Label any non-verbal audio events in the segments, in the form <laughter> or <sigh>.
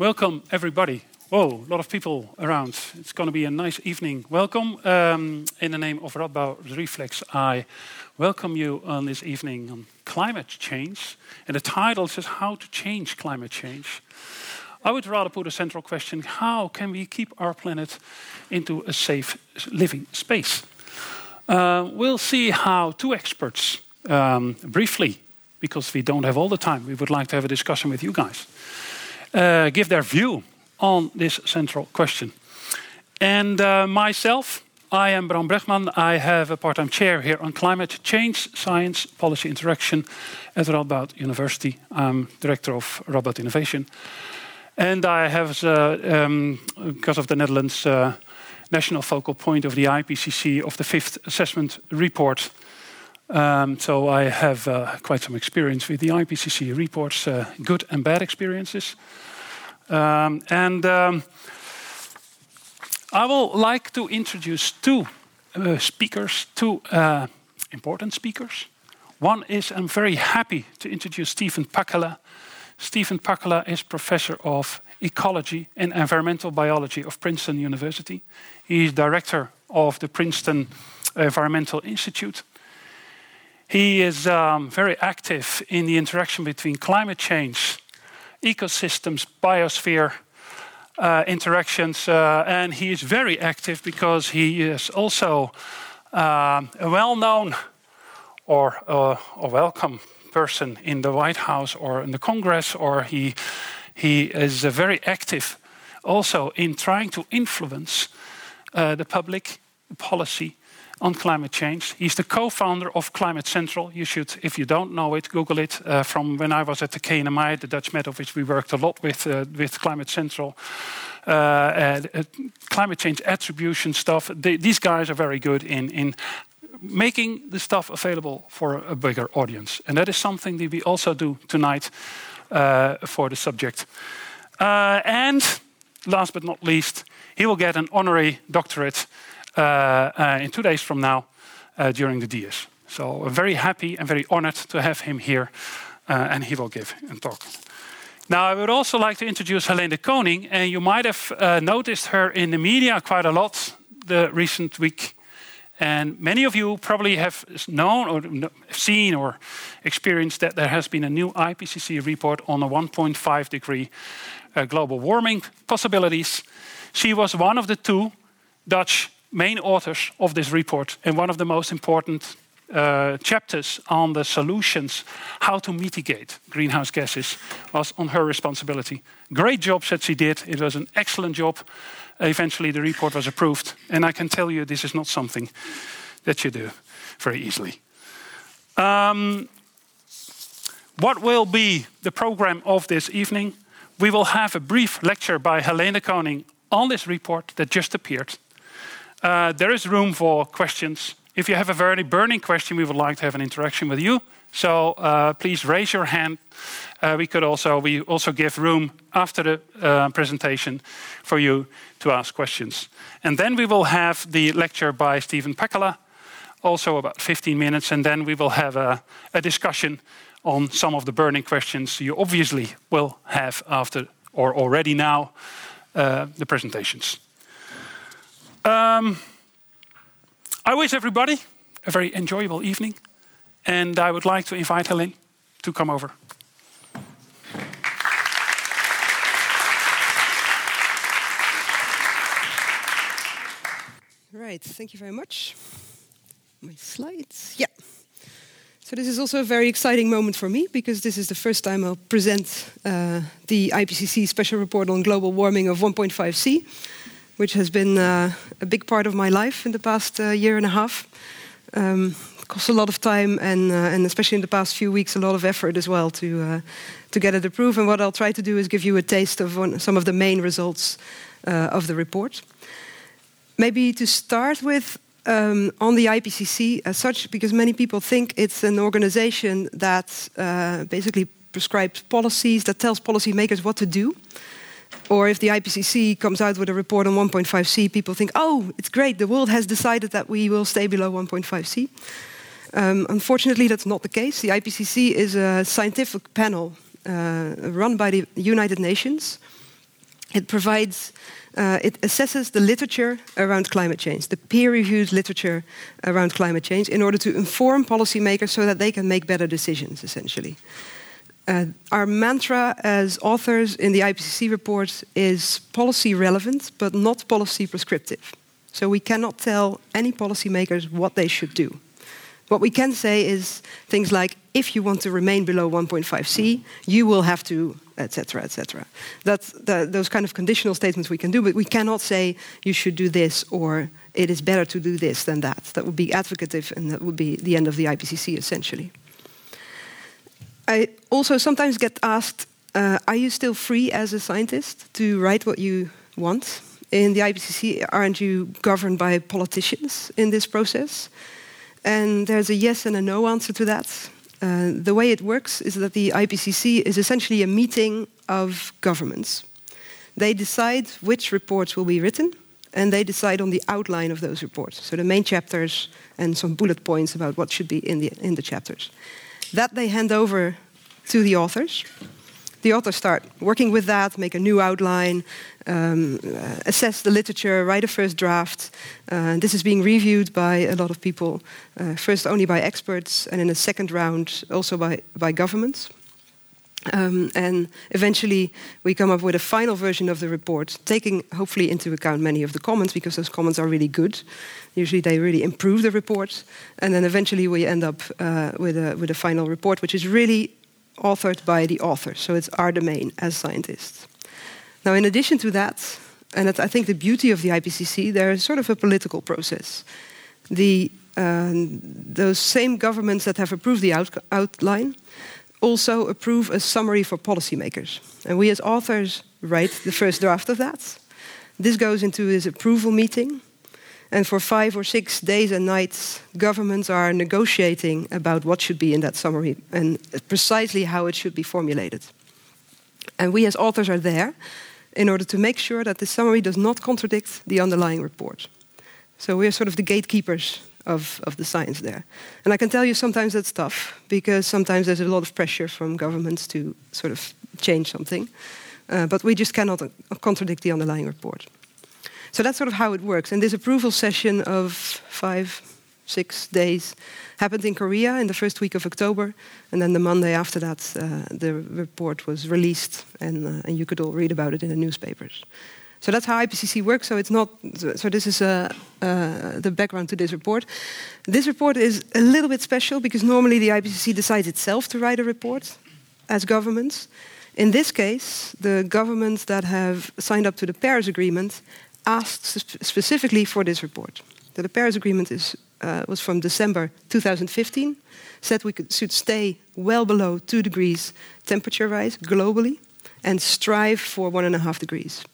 Welcome, everybody. Whoa, a lot of people around. It's going to be a nice evening. Welcome. Um, in the name of Radboud Reflex, I welcome you on this evening on climate change. And the title says How to Change Climate Change. I would rather put a central question how can we keep our planet into a safe living space? Uh, we'll see how two experts, um, briefly, because we don't have all the time, we would like to have a discussion with you guys, uh, give their view on this central question. And uh, myself, I am Bram Bregman. I have a part-time chair here on climate change, science, policy interaction at Radboud University. I'm director of Radboud Innovation. And I have, uh, um, because of the Netherlands, uh, national focal point of the IPCC of the fifth assessment report. Um, so I have uh, quite some experience with the IPCC reports, uh, good and bad experiences. Um, and um, I would like to introduce two uh, speakers, two important speakers. One is I'm very happy to introduce Stephen Pacala. Stephen Pacala is professor of ecology and environmental biology of Princeton University. He is director of the Princeton Environmental Institute. He is um, very active in the interaction between climate change, ecosystems, biosphere, uh, interactions, uh, and he is very active because he is also uh, a well-known or uh, a welcome person in the White House or in the Congress, or he he is uh, very active also in trying to influence uh, the public policy on climate change. He's the co-founder of Climate Central. You should, if you don't know it, Google it. Uh, from when I was at the KNMI, the Dutch Met Office, we worked a lot with uh, with Climate Central, uh, uh, climate change attribution stuff. They, these guys are very good in in making the stuff available for a bigger audience, and that is something that we also do tonight uh, for the subject. Uh, and last but not least, he will get an honorary doctorate in two days from now during the Dies. So I'm very happy and very honored to have him here, and he will give a talk. Now, I would also like to introduce Heleen de Coninck, and you might have uh, noticed her in the media quite a lot the recent week. And many of you probably have known or seen or experienced that there has been a new IPCC report on the 1.5 degree uh, global warming possibilities. She was one of the two Dutch main authors of this report and one of the most important uh, chapters on the solutions how to mitigate greenhouse gases was on her responsibility. Great job that she did. It was an excellent job eventually the report was approved. And I can tell you this is not something that you do very easily. Um, what will be the program of this evening? We will have a brief lecture by Heleen Coninck on this report that just appeared. Uh, there is room for questions. If you have a very burning question, we would like to have an interaction with you. So uh, please raise your hand. Uh, we could also we also give room after the uh, presentation for you to ask questions. And then we will have the lecture by Stephen Pacala, also about 15 minutes, and then we will have a, a discussion on some of the burning questions you obviously will have after or already now uh, the presentations. Um, I wish everybody a very enjoyable evening, and I would like to invite Heleen to come over. right, thank you very much. My slides, yeah. So this is also a very exciting moment for me because this is the first time I'll present uh, the IPCC special report on global warming of 1.5 C, which has been uh, a big part of my life in the past uh, year and a half. Um, cost a lot of time and, uh, and especially in the past few weeks, a lot of effort as well to, uh, to get it approved. And what I'll try to do is give you a taste of one, some of the main results uh, of the report. Maybe to start with, um, on the IPCC as such, because many people think it's an organization that uh, basically prescribes policies, that tells policymakers what to do. Or if the IPCC comes out with a report on 1.5C, people think, oh, it's great, the world has decided that we will stay below 1.5C. Um, unfortunately, that's not the case. The IPCC is a scientific panel uh, run by the United Nations It provides, uh, it assesses the literature around climate change, the peer-reviewed literature around climate change, in order to inform policymakers so that they can make better decisions, essentially. Uh, our mantra as authors in the IPCC report is policy relevant, but not policy prescriptive. So we cannot tell any policymakers what they should do. What we can say is things like, if you want to remain below 1.5C, you will have to, etc., etc. That's the, those kind of conditional statements we can do, but we cannot say you should do this or it is better to do this than that. That would be advocative and that would be the end of the IPCC, essentially. I also sometimes get asked, uh, are you still free as a scientist to write what you want? In the IPCC, aren't you governed by politicians in this process? And there's a yes and a no answer to that. Uh, the way it works is that the IPCC is essentially a meeting of governments. They decide which reports will be written, and they decide on the outline of those reports. So the main chapters and some bullet points about what should be in the, in the chapters. That they hand over to the authors the authors start working with that, make a new outline, um, uh, assess the literature, write a first draft. Uh, this is being reviewed by a lot of people, uh, first only by experts, and in a second round also by, by governments. Um, and eventually, we come up with a final version of the report, taking hopefully into account many of the comments because those comments are really good. Usually, they really improve the report, and then eventually we end up uh, with a with a final report, which is really authored by the author. So it's our domain as scientists. Now, in addition to that, and I think the beauty of the IPCC, there is sort of a political process. The, um, those same governments that have approved the out outline also approve a summary for policymakers. And we as authors write the first draft of that. This goes into this approval meeting. And for five or six days and nights, governments are negotiating about what should be in that summary and precisely how it should be formulated. And we as authors are there in order to make sure that the summary does not contradict the underlying report. So we're sort of the gatekeepers of, of the science there. And I can tell you sometimes that's tough because sometimes there's a lot of pressure from governments to sort of change something. Uh, but we just cannot contradict the underlying report. So that's sort of how it works. And this approval session of five, six days happened in Korea in the first week of October. And then the Monday after that, uh, the report was released, and, uh, and you could all read about it in the newspapers. So that's how IPCC works. So it's not. So this is uh, uh, the background to this report. This report is a little bit special because normally the IPCC decides itself to write a report as governments. In this case, the governments that have signed up to the Paris Agreement asked specifically for this report. The Paris Agreement is, uh, was from December 2015, said we could, should stay well below two degrees temperature rise globally and strive for one and a half degrees.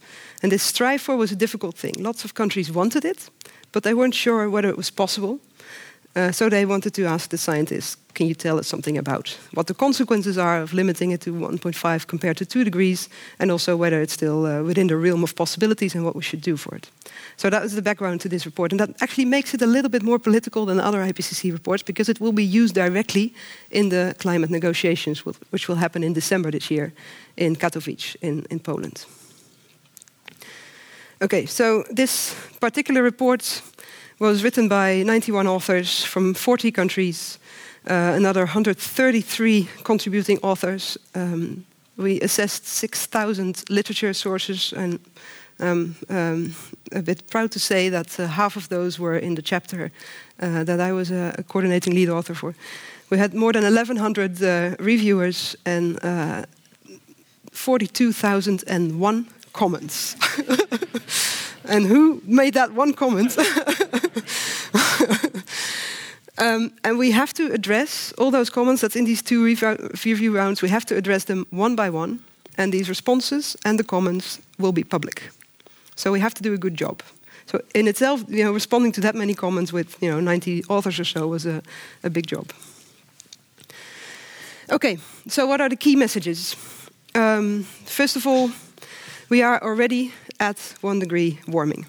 And this strive for was a difficult thing. Lots of countries wanted it, but they weren't sure whether it was possible. Uh, so they wanted to ask the scientists, can you tell us something about what the consequences are of limiting it to 1.5 compared to 2 degrees, and also whether it's still uh, within the realm of possibilities and what we should do for it. So that is the background to this report, and that actually makes it a little bit more political than other IPCC reports because it will be used directly in the climate negotiations, which will happen in December this year in Katowice in, in Poland. Okay, so this particular report was written by 91 authors from 40 countries, uh, another 133 contributing authors. Um, we assessed 6,000 literature sources, and um, um, a bit proud to say that uh, half of those were in the chapter uh, that I was a, coordinating lead author for. We had more than 1,100 uh, reviewers and uh, 42,001 comments. <laughs> and who made that one comment? <laughs> um, and we have to address all those comments that's in these two review rounds. We have to address them one by one, and these responses and the comments will be public. So we have to do a good job. So in itself, you know, responding to that many comments with you know 90 authors or so was a, a big job. Okay, so what are the key messages? Um, first of all, we are already at one degree warming.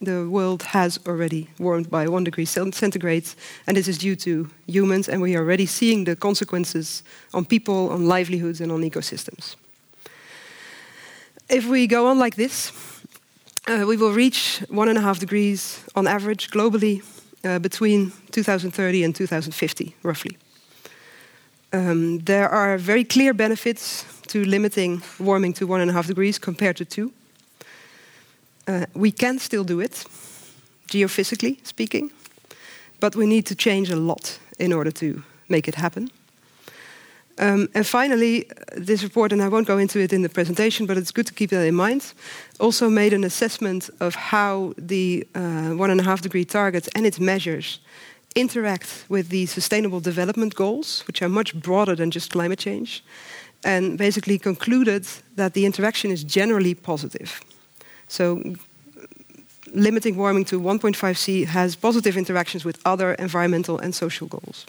The world has already warmed by one degree centigrade, and this is due to humans, and we are already seeing the consequences on people, on livelihoods, and on ecosystems. if we go on like this, uh, we will reach one and a half degrees on average globally uh, between 2030 and 2050, roughly. Um, there are very clear benefits to limiting warming to one and a half degrees compared to two. Uh, we can still do it, geophysically speaking, but we need to change a lot in order to make it happen. Um, and finally, this report, and I won't go into it in the presentation, but it's good to keep that in mind, also made an assessment of how the uh, one and a half degree target and its measures interact with the sustainable development goals, which are much broader than just climate change, and basically concluded that the interaction is generally positive. So, limiting warming to 1.5 C has positive interactions with other environmental and social goals.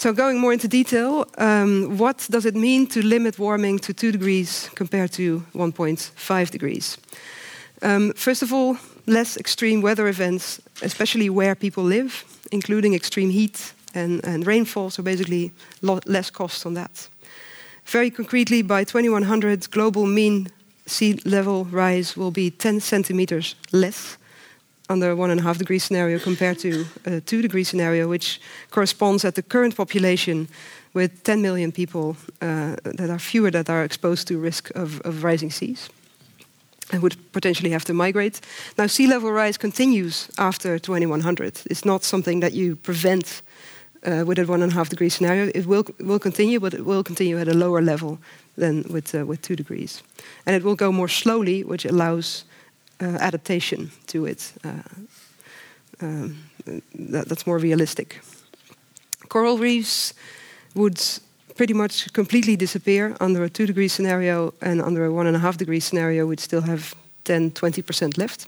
So going more into detail, um, what does it mean to limit warming to 2 degrees compared to 1.5 degrees? Um, first of all, less extreme weather events, especially where people live, including extreme heat and, and rainfall, so basically less cost on that. Very concretely, by 2100, global mean sea level rise will be 10 centimeters less under a one and a half degree scenario compared to a two degree scenario, which corresponds at the current population with 10 million people uh, that are fewer that are exposed to risk of, of rising seas and would potentially have to migrate. Now, sea level rise continues after 2100. It's not something that you prevent uh, with a one and a half degree scenario. It will, will continue, but it will continue at a lower level than with, uh, with two degrees. And it will go more slowly, which allows uh, adaptation to it. Uh, um, that, that's more realistic. Coral reefs would pretty much completely disappear under a two degree scenario, and under a one and a half degree scenario, we'd still have 10 20% left.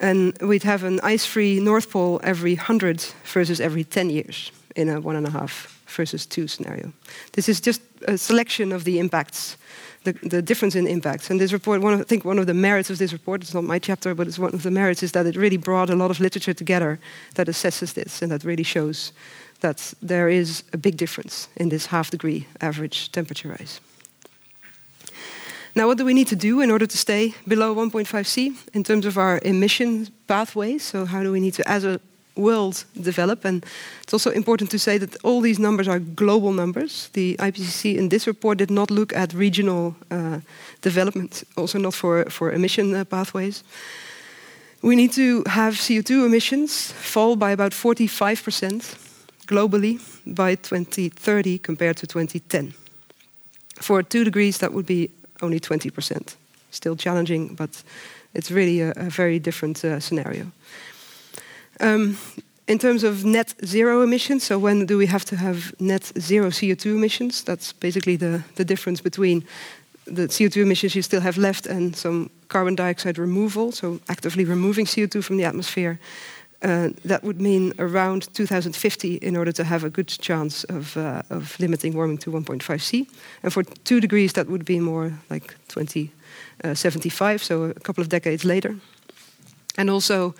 And we'd have an ice free North Pole every 100 versus every 10 years in a one and a half versus two scenario. This is just a selection of the impacts the, the difference in impacts. And this report, of, I think one of the merits of this report, it's not my chapter, but it's one of the merits, is that it really brought a lot of literature together that assesses this and that really shows that there is a big difference in this half degree average temperature rise. Now, what do we need to do in order to stay below 1.5 C in terms of our emission pathways? So, how do we need to, as a world develop. And it's also important to say that all these numbers are global numbers. The IPCC in this report did not look at regional uh, development, also not for, for emission uh, pathways. We need to have CO2 emissions fall by about 45% globally by 2030 compared to 2010. For two degrees, that would be only 20%. Still challenging, but it's really a, a very different uh, scenario. Um, in terms of net zero emissions, so when do we have to have net zero CO2 emissions? That's basically the, the difference between the CO2 emissions you still have left and some carbon dioxide removal, so actively removing CO2 from the atmosphere. Uh, that would mean around 2050 in order to have a good chance of, uh, of limiting warming to 1.5 C. And for two degrees, that would be more like 2075, uh, so a couple of decades later. And also,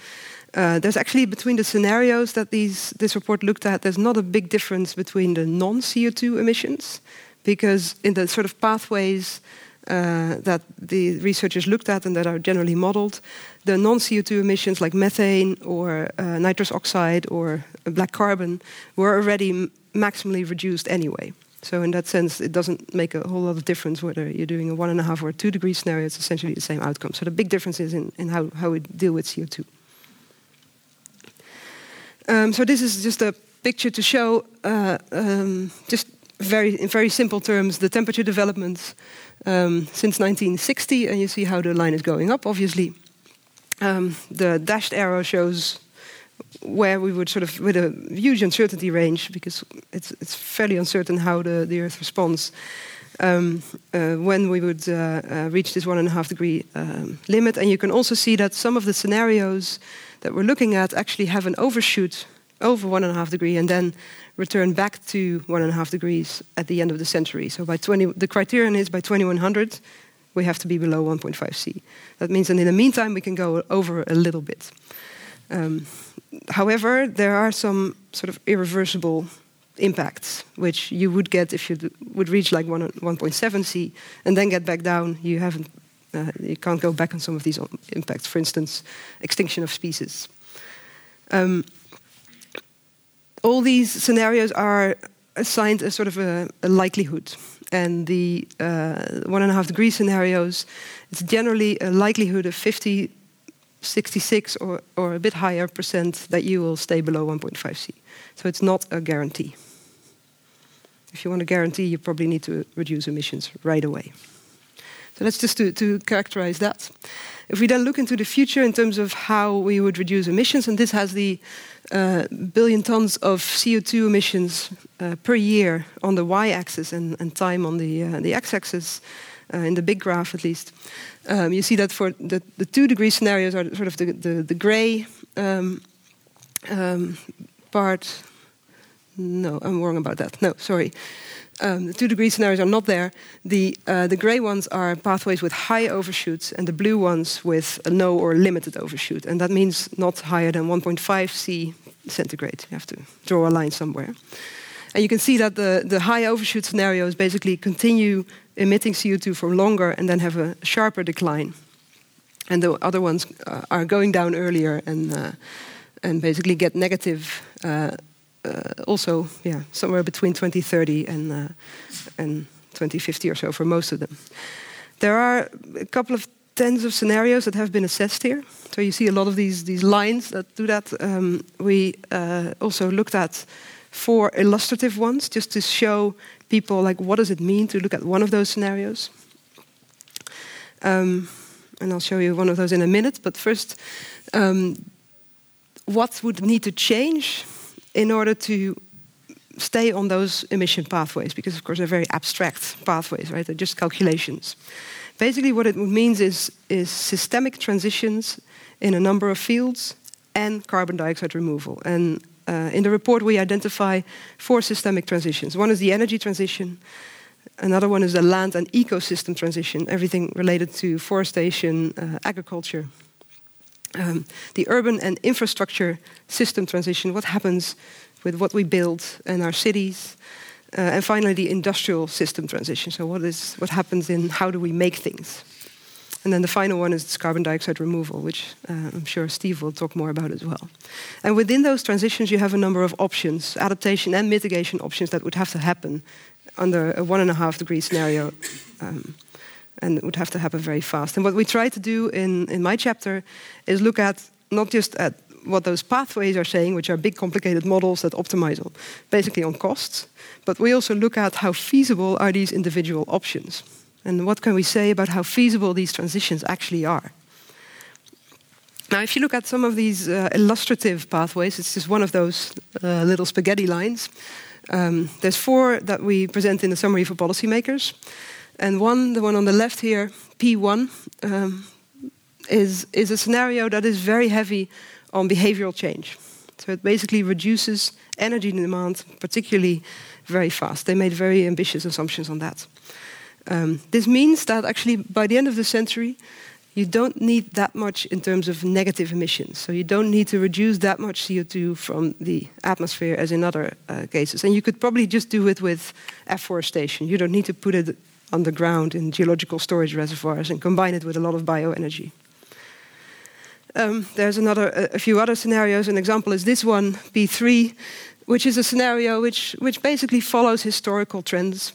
uh, there's actually between the scenarios that these, this report looked at, there's not a big difference between the non CO2 emissions, because in the sort of pathways uh, that the researchers looked at and that are generally modeled, the non CO2 emissions like methane or uh, nitrous oxide or black carbon were already maximally reduced anyway. So, in that sense, it doesn't make a whole lot of difference whether you're doing a one and a half or a two degree scenario, it's essentially the same outcome. So, the big difference is in, in how, how we deal with CO2. Um, so this is just a picture to show, uh, um, just very in very simple terms, the temperature developments um, since 1960, and you see how the line is going up. Obviously, um, the dashed arrow shows where we would sort of with a huge uncertainty range because it's it's fairly uncertain how the, the Earth responds. Um, uh, when we would uh, uh, reach this one and a half degree um, limit. And you can also see that some of the scenarios that we're looking at actually have an overshoot over one and a half degree and then return back to one and a half degrees at the end of the century. So by 20, the criterion is by 2100 we have to be below 1.5 C. That means that in the meantime we can go over a little bit. Um, however, there are some sort of irreversible impacts, which you would get if you would reach like 1.7 C and then get back down. You haven't, uh, you can't go back on some of these impacts. For instance, extinction of species. Um, all these scenarios are assigned a sort of a, a likelihood, and the uh, one and a half degree scenarios, it's generally a likelihood of 50 66 or, or a bit higher percent that you will stay below 1.5 C. So it's not a guarantee. If you want a guarantee, you probably need to reduce emissions right away. So that's just to, to characterize that. If we then look into the future in terms of how we would reduce emissions, and this has the uh, billion tons of CO2 emissions uh, per year on the y-axis and, and, time on the, uh, the x-axis, uh, in the big graph at least, um, you see that for the, the two degree scenarios are sort of the, the, the gray um, um, part. No, I'm wrong about that. No, sorry. Um, the two degree scenarios are not there. The, uh, the gray ones are pathways with high overshoots, and the blue ones with a no or limited overshoot. And that means not higher than 1.5 C centigrade. You have to draw a line somewhere. And you can see that the, the high overshoot scenarios basically continue emitting CO2 for longer and then have a sharper decline. And the other ones uh, are going down earlier and, uh, and basically get negative uh also yeah, somewhere between 2030 and, uh, and 2050 or so for most of them. There are a couple of tens of scenarios that have been assessed here. So you see a lot of these, these lines that do that. Um, we uh, also looked at four illustrative ones just to show people like what does it mean to look at one of those scenarios. Um, and I'll show you one of those in a minute. But first, um, what would need to change in order to stay on those emission pathways? Because of course they're very abstract pathways, right? They're just calculations. Basically, what it means is, is systemic transitions in a number of fields and carbon dioxide removal. And uh, in the report, we identify four systemic transitions. One is the energy transition, another one is the land and ecosystem transition, everything related to forestation, uh, agriculture. Um, the urban and infrastructure system transition, what happens with what we build in our cities. Uh, and finally, the industrial system transition. So, what, is, what happens in how do we make things? And then the final one is carbon dioxide removal, which uh, I'm sure Steve will talk more about as well. And within those transitions, you have a number of options, adaptation and mitigation options that would have to happen under a one and a half degree scenario. Um, and it would have to happen very fast. And what we try to do in, in my chapter is look at not just at what those pathways are saying, which are big, complicated models that optimize on, basically on costs, but we also look at how feasible are these individual options. And what can we say about how feasible these transitions actually are? Now, if you look at some of these uh, illustrative pathways, it's just one of those uh, little spaghetti lines. Um, there's four that we present in the summary for policymakers. And one, the one on the left here, P1, um, is, is a scenario that is very heavy on behavioral change. So it basically reduces energy demand, particularly very fast. They made very ambitious assumptions on that. Um, this means that actually by the end of the century, you don't need that much in terms of negative emissions. So you don't need to reduce that much CO2 from the atmosphere as in other uh, cases. And you could probably just do it with afforestation. You don't need to put it underground in geological storage reservoirs and combine it with a lot of bioenergy. Um, there's another, a, a few other scenarios. An example is this one, P3, which is a scenario which, which basically follows historical trends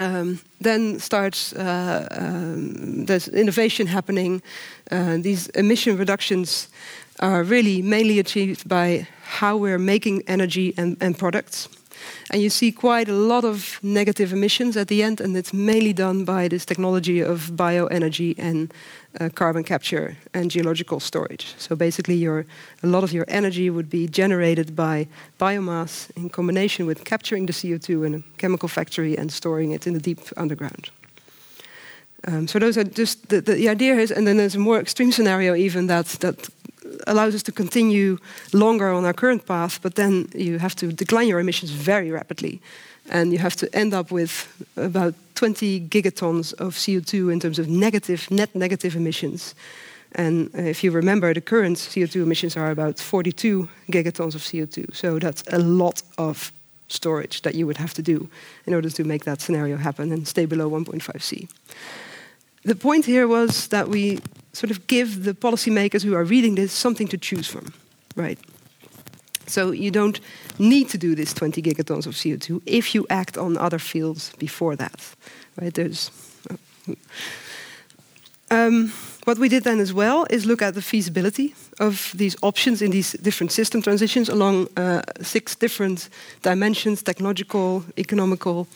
um, then starts uh, um, there's innovation happening. Uh, these emission reductions are really mainly achieved by how we're making energy and, and products. And you see quite a lot of negative emissions at the end, and it's mainly done by this technology of bioenergy and uh, carbon capture and geological storage. So basically, your, a lot of your energy would be generated by biomass in combination with capturing the CO2 in a chemical factory and storing it in the deep underground. Um, so those are just the, the, the idea is, and then there's a more extreme scenario even that that allows us to continue longer on our current path, but then you have to decline your emissions very rapidly. And you have to end up with about 20 gigatons of CO2 in terms of negative, net negative emissions. And if you remember, the current CO2 emissions are about 42 gigatons of CO2. So that's a lot of storage that you would have to do in order to make that scenario happen and stay below 1.5C. The point here was that we sort of give the policymakers who are reading this something to choose from, right? So you don't need to do this 20 gigatons of CO2 if you act on other fields before that, right? There's. Um, what we did then as well is look at the feasibility of these options in these different system transitions along uh, six different dimensions technological, economical,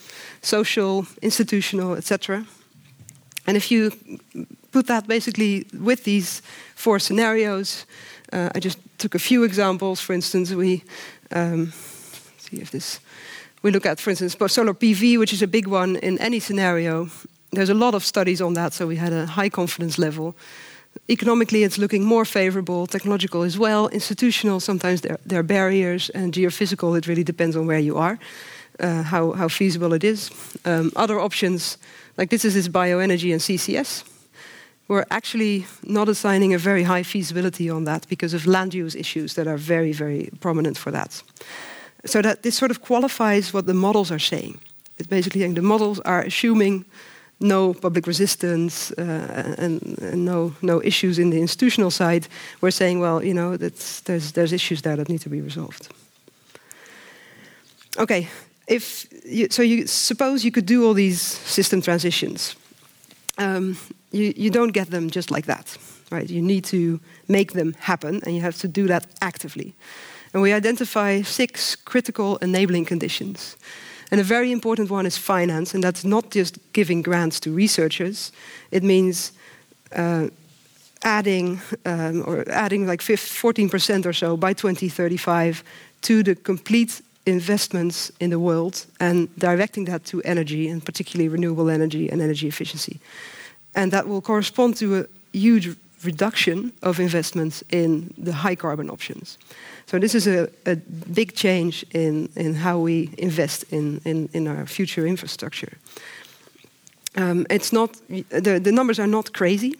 social, institutional, etc. And if you put that basically with these four scenarios, uh, I just took a few examples. For instance, we um, see if this. We look at, for instance, solar PV, which is a big one in any scenario. There's a lot of studies on that, so we had a high confidence level. Economically, it's looking more favorable, technological as well, institutional, sometimes there, there are barriers, and geophysical, it really depends on where you are, uh, how, how feasible it is. Um, other options, like this is this bioenergy and CCS. We're actually not assigning a very high feasibility on that because of land use issues that are very, very prominent for that. So that this sort of qualifies what the models are saying. It's basically saying the models are assuming no public resistance uh, and, and, no no issues in the institutional side. We're saying, well, you know, there's there's issues there that need to be resolved. Okay, if you, so, you suppose you could do all these system transitions. Um, you, you don't get them just like that, right? You need to make them happen, and you have to do that actively. And we identify six critical enabling conditions. And a very important one is finance, and that's not just giving grants to researchers. It means uh, adding um, or adding like 14% or so by 2035 to the complete investments in the world and directing that to energy and particularly renewable energy and energy efficiency. And that will correspond to a huge reduction of investments in the high carbon options. So this is a, a big change in, in how we invest in, in, in our future infrastructure. Um, it's not the, the numbers are not crazy.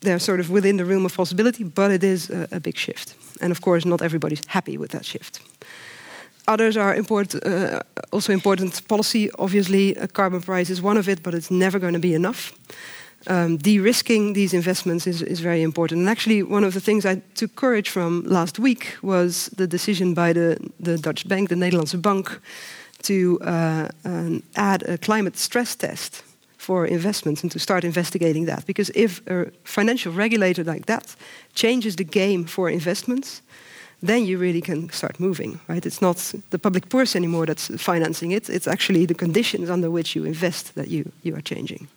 They're sort of within the realm of possibility, but it is a, a big shift. And of course, not everybody's happy with that shift. Others are uh, also important policy. Obviously, a carbon price is one of it, but it's never going to be enough um, de-risking these investments is, is very important. And actually, one of the things I took courage from last week was the decision by the, the Dutch bank, the Nederlandsche Bank, to uh, um, add a climate stress test for investments and to start investigating that. Because if a financial regulator like that changes the game for investments, then you really can start moving, right? It's not the public purse anymore that's financing it. It's actually the conditions under which you invest that you, you are changing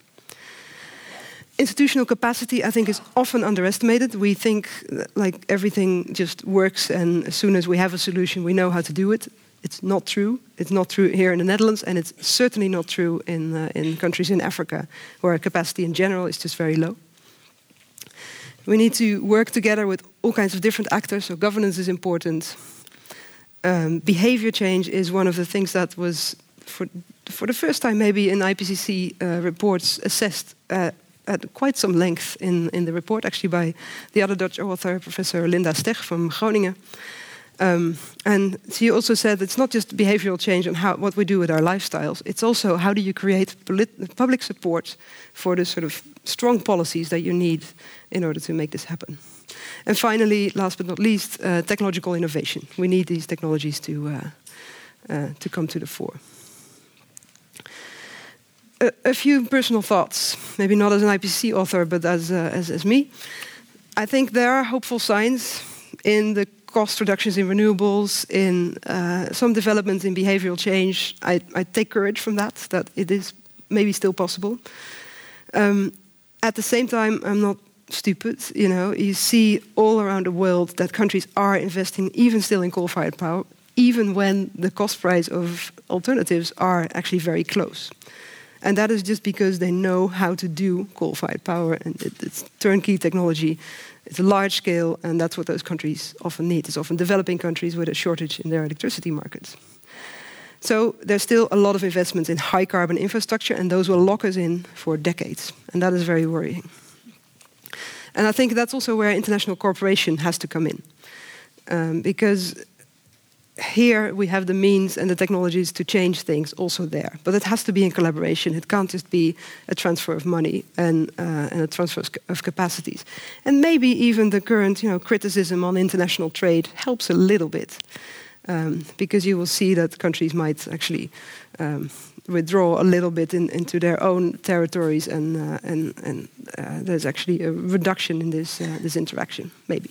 institutional capacity, I think, is often underestimated. We think like everything just works, and as soon as we have a solution, we know how to do it. It's not true. It's not true here in the Netherlands, and it's certainly not true in uh, in countries in Africa, where capacity in general is just very low. We need to work together with all kinds of different actors. So governance is important. Um, behavior change is one of the things that was for for the first time maybe in IPCC uh, reports assessed uh, at quite some length in, in the report, actually by the other Dutch author, Professor Linda Steg from Groningen. Um, and she also said it's not just behavioral change and how, what we do with our lifestyles, it's also how do you create public support for the sort of strong policies that you need in order to make this happen. And finally, last but not least, uh, technological innovation. We need these technologies to, uh, uh, to come to the fore a, a, few personal thoughts, maybe not as an IPCC author, but as, uh, as, as me. I think there are hopeful signs in the cost reductions in renewables, in uh, some developments in behavioral change. I, I, take courage from that, that it is maybe still possible. Um, at the same time, I'm not stupid. You know, you see all around the world that countries are investing, even still in coal-fired power, even when the cost price of alternatives are actually very close. And that is just because they know how to do coal-fired power, and it, it's turnkey technology. It's a large scale, and that's what those countries often need. It's often developing countries with a shortage in their electricity markets. So there's still a lot of investments in high carbon infrastructure, and those will lock us in for decades, and that is very worrying. And I think that's also where international cooperation has to come in, um, because here we have the means and the technologies to change things also there. But it has to be in collaboration. It can't just be a transfer of money and, uh, and a transfer of capacities. And maybe even the current you know, criticism on international trade helps a little bit. Um, because you will see that countries might actually um, withdraw a little bit in, into their own territories, and, uh, and, and uh, there's actually a reduction in this, uh, this interaction, maybe.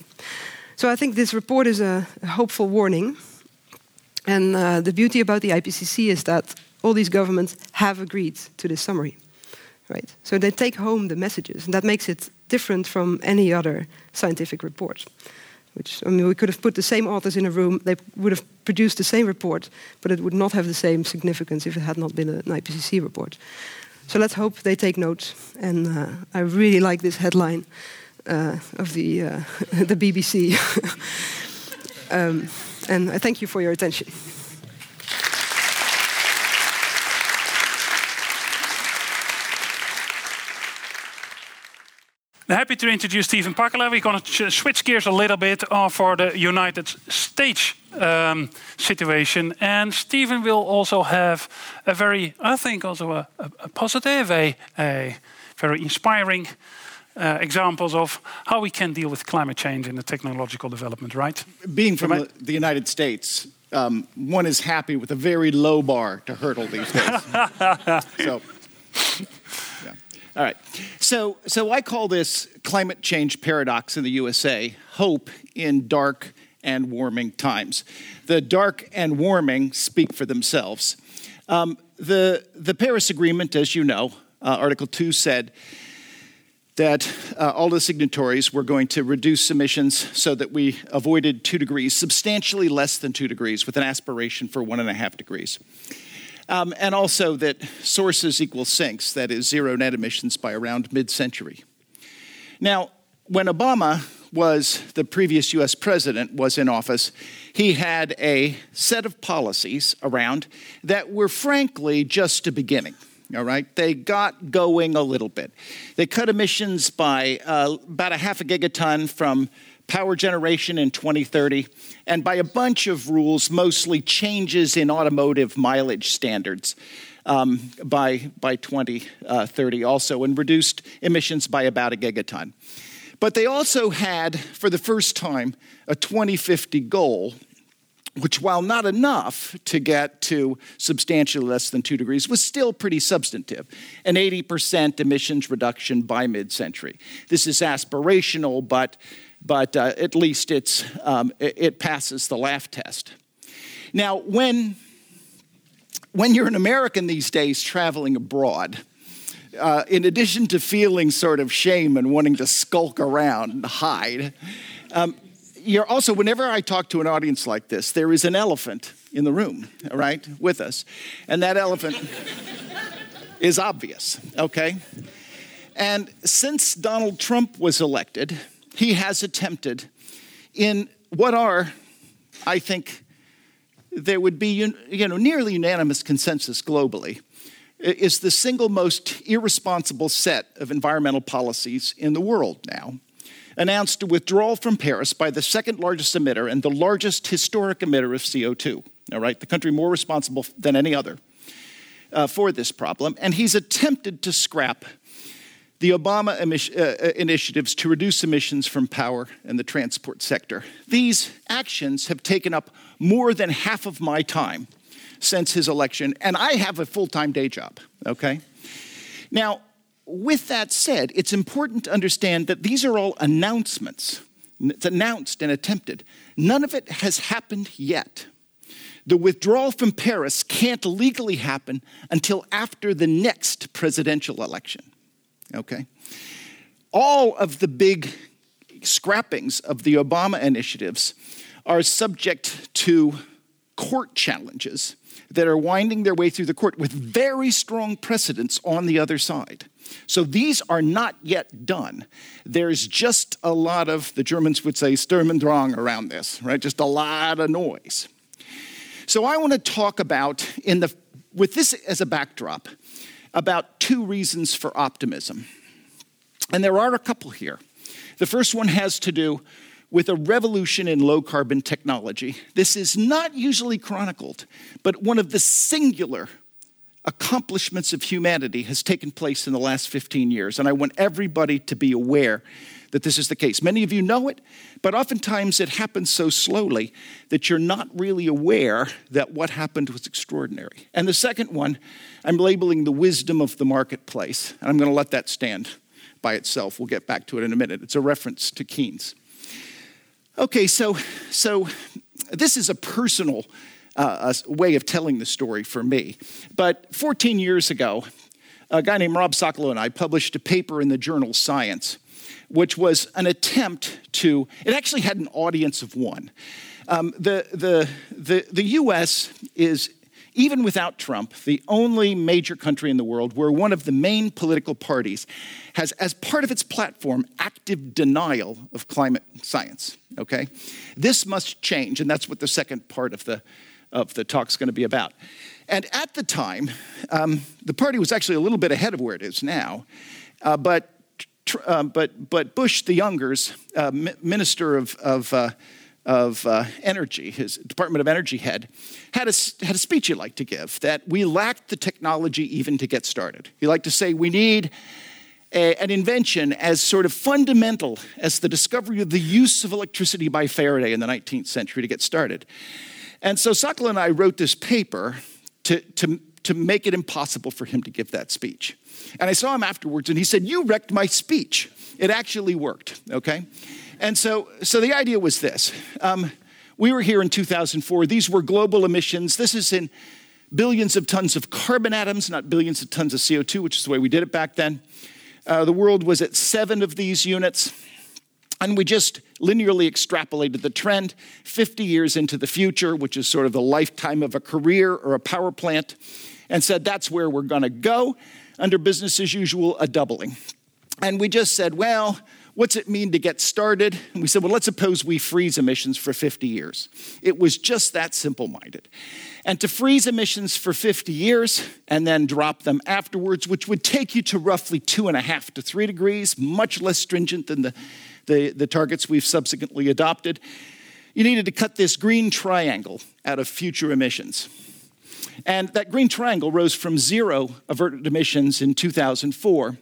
So I think this report is a, a hopeful warning. And uh, the beauty about the IPCC is that all these governments have agreed to this summary, right? So they take home the messages, and that makes it different from any other scientific report. Which I mean, we could have put the same authors in a room; they would have produced the same report, but it would not have the same significance if it had not been an IPCC report. So let's hope they take note. And uh, I really like this headline uh, of the uh, <laughs> the BBC. <laughs> um, and I thank you for your attention. Happy to introduce Stephen Pacala. We're going to switch gears a little bit uh, for the United States um, situation. And Stephen will also have a very, I think, also a, a, a positive, a, a very inspiring uh, examples of how we can deal with climate change in the technological development, right? Being from the, the, United States, um, one is happy with a very low bar to hurdle these days. <laughs> so, yeah. All right. So, so I call this climate change paradox in the USA hope in dark and warming times. The dark and warming speak for themselves. Um, the, the Paris Agreement, as you know, uh, Article 2 said that uh, all the signatories were going to reduce emissions so that we avoided two degrees, substantially less than two degrees, with an aspiration for one and a half degrees. Um, and also that sources equal sinks, that is, zero net emissions by around mid century. Now, when Obama was the previous US president was in office, he had a set of policies around that were frankly just a beginning all right? They got going a little bit. They cut emissions by uh, about a half a gigaton from power generation in 2030, and by a bunch of rules, mostly changes in automotive mileage standards. Um, by, by 2030 uh, also, and reduced emissions by about a gigaton. But they also had, for the first time, a 2050 goal which, while not enough to get to substantially less than two degrees, was still pretty substantive an 80% emissions reduction by mid century. This is aspirational, but, but uh, at least it's, um, it passes the laugh test. Now, when, when you're an American these days traveling abroad, uh, in addition to feeling sort of shame and wanting to skulk around and hide, um, you're also, whenever I talk to an audience like this, there is an elephant in the room, all right, with us. And that elephant <laughs> is obvious, okay? And since Donald Trump was elected, he has attempted in what are, I think, there would be you know, nearly unanimous consensus globally, is the single most irresponsible set of environmental policies in the world now announced a withdrawal from Paris by the second largest emitter and the largest historic emitter of CO2, all right, the country more responsible than any other uh, for this problem. And he's attempted to scrap the Obama uh, uh, initiatives to reduce emissions from power and the transport sector. These actions have taken up more than half of my time since his election, and I have a full time day job, okay? Now, with that said, it's important to understand that these are all announcements. It's announced and attempted. None of it has happened yet. The withdrawal from Paris can't legally happen until after the next presidential election. Okay? All of the big scrappings of the Obama initiatives are subject to court challenges that are winding their way through the court with very strong precedents on the other side. So these are not yet done. There's just a lot of, the Germans would say, Sturm und Drang around this, right? Just a lot of noise. So I want to talk about, in the, with this as a backdrop, about two reasons for optimism. And there are a couple here. The first one has to do with a revolution in low carbon technology. This is not usually chronicled, but one of the singular accomplishments of humanity has taken place in the last 15 years. And I want everybody to be aware that this is the case. Many of you know it, but oftentimes it happens so slowly that you're not really aware that what happened was extraordinary. And the second one, I'm labeling the wisdom of the marketplace, and I'm going to let that stand by itself. We'll get back to it in a minute. It's a reference to Keynes. Okay, so so this is a personal uh, a way of telling the story for me. But 14 years ago, a guy named Rob Socolow and I published a paper in the journal Science which was an attempt to, it actually had an audience of one. Um, the, the, the, the US is, even without Trump, the only major country in the world where one of the main political parties has, as part of its platform, active denial of climate science. Okay? This must change, and that's what the second part of the, of the talk's going to be about. And at the time, um, the party was actually a little bit ahead of where it is now, uh, but uh, but, but Bush the Younger's uh, minister of, of, uh, of uh, energy, his Department of Energy head, had a, had a speech he liked to give that we lacked the technology even to get started. He liked to say we need a, an invention as sort of fundamental as the discovery of the use of electricity by Faraday in the 19th century to get started. And so Socolow and I wrote this paper to, to, to make it impossible for him to give that speech. And I saw him afterwards and he said, You wrecked my speech. It actually worked, okay? And so, so the idea was this um, we were here in 2004. These were global emissions. This is in billions of tons of carbon atoms, not billions of tons of CO2, which is the way we did it back then. Uh, the world was at seven of these units. And we just linearly extrapolated the trend 50 years into the future, which is sort of the lifetime of a career or a power plant, and said that's where we're going to go under business as usual, a doubling. And we just said, well, what's it mean to get started? And we said, well, let's suppose we freeze emissions for 50 years. It was just that simple minded. And to freeze emissions for 50 years and then drop them afterwards, which would take you to roughly two and a half to three degrees, much less stringent than the, the, the targets we've subsequently adopted, you needed to cut this green triangle out of future emissions. And that green triangle rose from zero averted emissions in 2004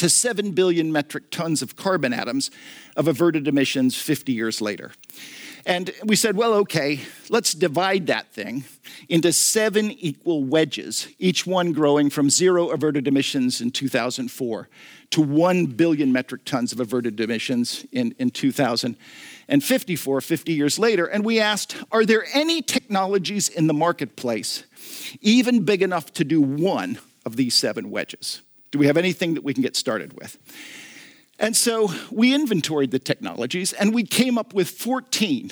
to 7 billion metric tons of carbon atoms of averted emissions 50 years later. And we said, well, okay, let's divide that thing into seven equal wedges, each one growing from zero averted emissions in 2004 to 1 billion metric tons of averted emissions in, in 2054, 50 years later. And we asked, are there any technologies in the marketplace even big enough to do one of these seven wedges? Do we have anything that we can get started with? And so we inventoried the technologies and we came up with 14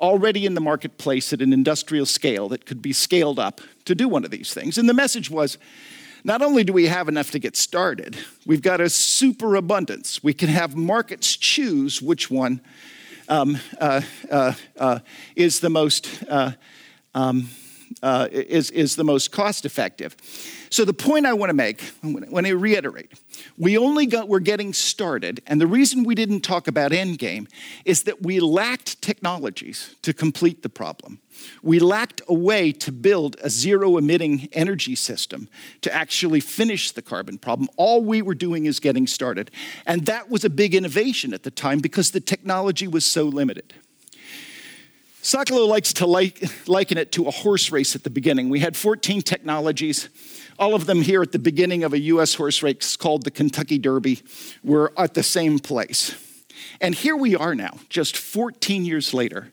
already in the marketplace at an industrial scale that could be scaled up to do one of these things. And the message was not only do we have enough to get started, we've got a superabundance. We can have markets choose which one um, uh, uh, uh, is the most. Uh, um, uh, is, is the most cost effective. So, the point I want to make, when I reiterate, we only got, we're getting started, and the reason we didn't talk about endgame is that we lacked technologies to complete the problem. We lacked a way to build a zero emitting energy system to actually finish the carbon problem. All we were doing is getting started. And that was a big innovation at the time because the technology was so limited. Socolow likes to like, liken it to a horse race at the beginning. We had 14 technologies, all of them here at the beginning of a US horse race called the Kentucky Derby. We're at the same place. And here we are now, just 14 years later,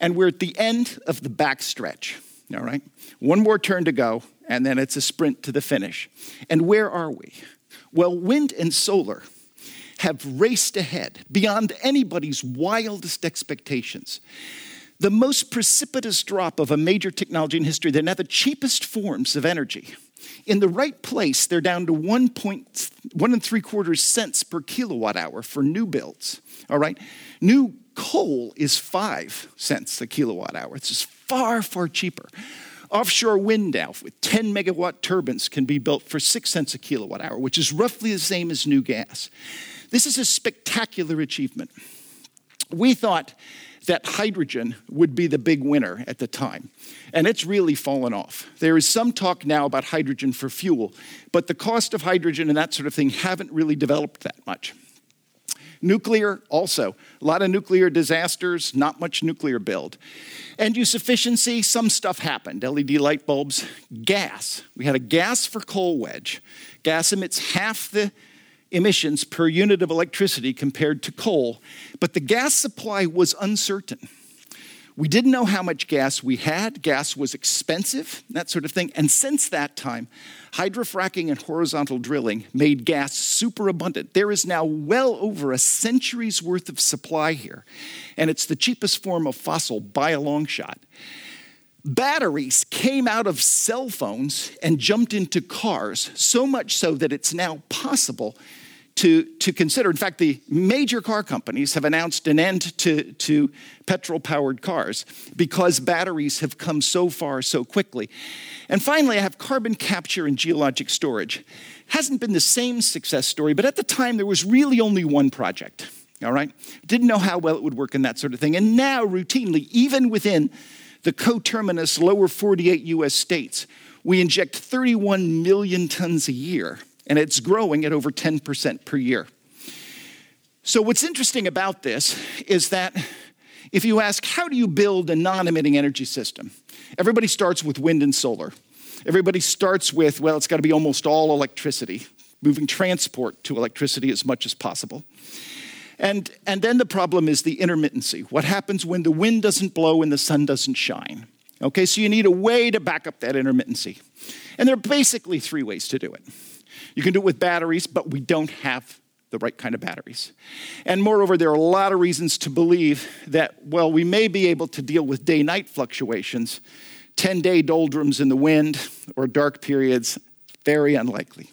and we're at the end of the back stretch. All right? One more turn to go, and then it's a sprint to the finish. And where are we? Well, wind and solar have raced ahead beyond anybody's wildest expectations the most precipitous drop of a major technology in history. They're now the cheapest forms of energy. In the right place, they're down to one point one and three quarters cents per kilowatt hour for new builds. All right, new coal is five cents a kilowatt hour. It's just far far cheaper. Offshore wind now with 10 megawatt turbines can be built for six cents a kilowatt hour, which is roughly the same as new gas. This is a spectacular achievement. we thought that hydrogen would be the big winner at the time. And it's really fallen off. There is some talk now about hydrogen for fuel, but the cost of hydrogen and that sort of thing haven't really developed that much. Nuclear, also, a lot of nuclear disasters, not much nuclear build. End use efficiency, some stuff happened. LED light bulbs, gas. We had a gas for coal wedge. Gas emits half the emissions per unit of electricity compared to coal, but the gas supply was uncertain. We didn't know how much gas we had. Gas was expensive, that sort of thing. And since that time, hydrofracking and horizontal drilling made gas super abundant. There is now well over a century's worth of supply here, and it's the cheapest form of fossil by a long shot. Batteries came out of cell phones and jumped into cars, so much so that it's now possible to, to consider. In fact, the major car companies have announced an end to, to petrol powered cars because batteries have come so far so quickly. And finally, I have carbon capture and geologic storage. Hasn't been the same success story, but at the time there was really only one project. All right? Didn't know how well it would work and that sort of thing. And now, routinely, even within the coterminous lower 48 US states, we inject 31 million tons a year and it's growing at over 10% per year. So, what's interesting about this is that if you ask, how do you build a non emitting energy system? Everybody starts with wind and solar. Everybody starts with, well, it's got to be almost all electricity, moving transport to electricity as much as possible. And, and then the problem is the intermittency. What happens when the wind doesn't blow and the sun doesn't shine? Okay, so you need a way to back up that intermittency. And there are basically three ways to do it. You can do it with batteries, but we don't have the right kind of batteries. And moreover, there are a lot of reasons to believe that, well, we may be able to deal with day night fluctuations, 10 day doldrums in the wind, or dark periods, very unlikely.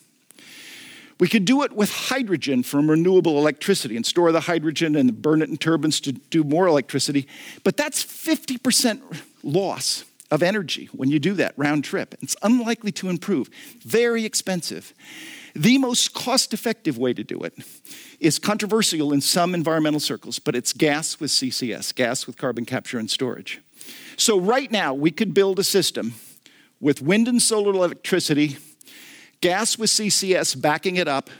We could do it with hydrogen from renewable electricity and store the hydrogen and burn it in turbines to do more electricity, but that's 50% loss of energy when you do that round trip. It's unlikely to improve, very expensive. The most cost effective way to do it is controversial in some environmental circles, but it's gas with CCS, gas with carbon capture and storage. So, right now, we could build a system with wind and solar electricity, gas with CCS backing it up.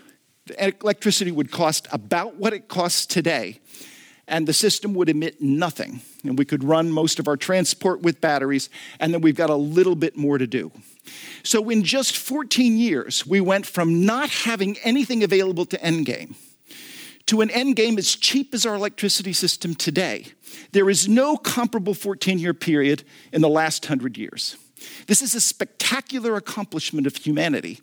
Electricity would cost about what it costs today and the system would emit nothing. And we could run most of our transport with batteries, and then we've got a little bit more to do. So, in just 14 years, we went from not having anything available to Endgame to an endgame as cheap as our electricity system today. There is no comparable 14 year period in the last 100 years. This is a spectacular accomplishment of humanity,